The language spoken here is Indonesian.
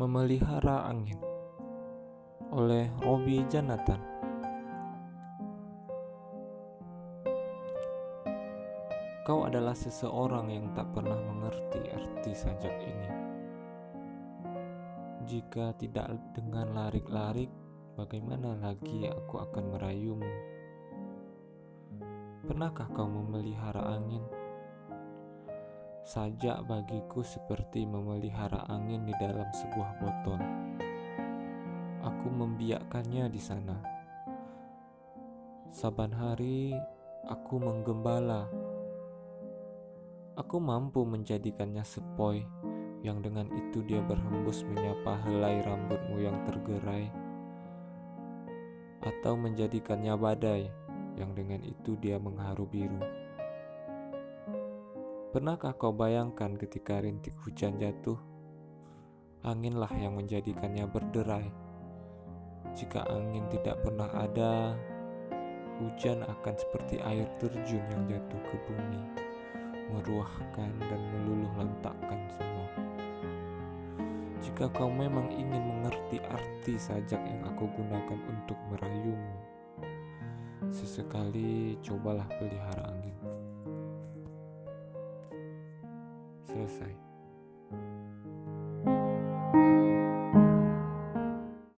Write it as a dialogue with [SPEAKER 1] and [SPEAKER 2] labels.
[SPEAKER 1] Memelihara Angin oleh Robi Janatan Kau adalah seseorang yang tak pernah mengerti arti sajak ini Jika tidak dengan larik-larik, bagaimana lagi aku akan merayumu? Pernahkah kau memelihara angin? Sajak bagiku seperti memelihara angin di dalam sebuah botol. Aku membiakkannya di sana. Saban hari aku menggembala. Aku mampu menjadikannya sepoi yang dengan itu dia berhembus menyapa helai rambutmu yang tergerai atau menjadikannya badai yang dengan itu dia mengharu biru. Pernahkah kau bayangkan ketika rintik hujan jatuh? Anginlah yang menjadikannya berderai. Jika angin tidak pernah ada, hujan akan seperti air terjun yang jatuh ke bumi, meruahkan dan meluluh lantakkan semua. Jika kau memang ingin mengerti arti sajak yang aku gunakan untuk merayumu, sesekali cobalah pelihara angin. ください。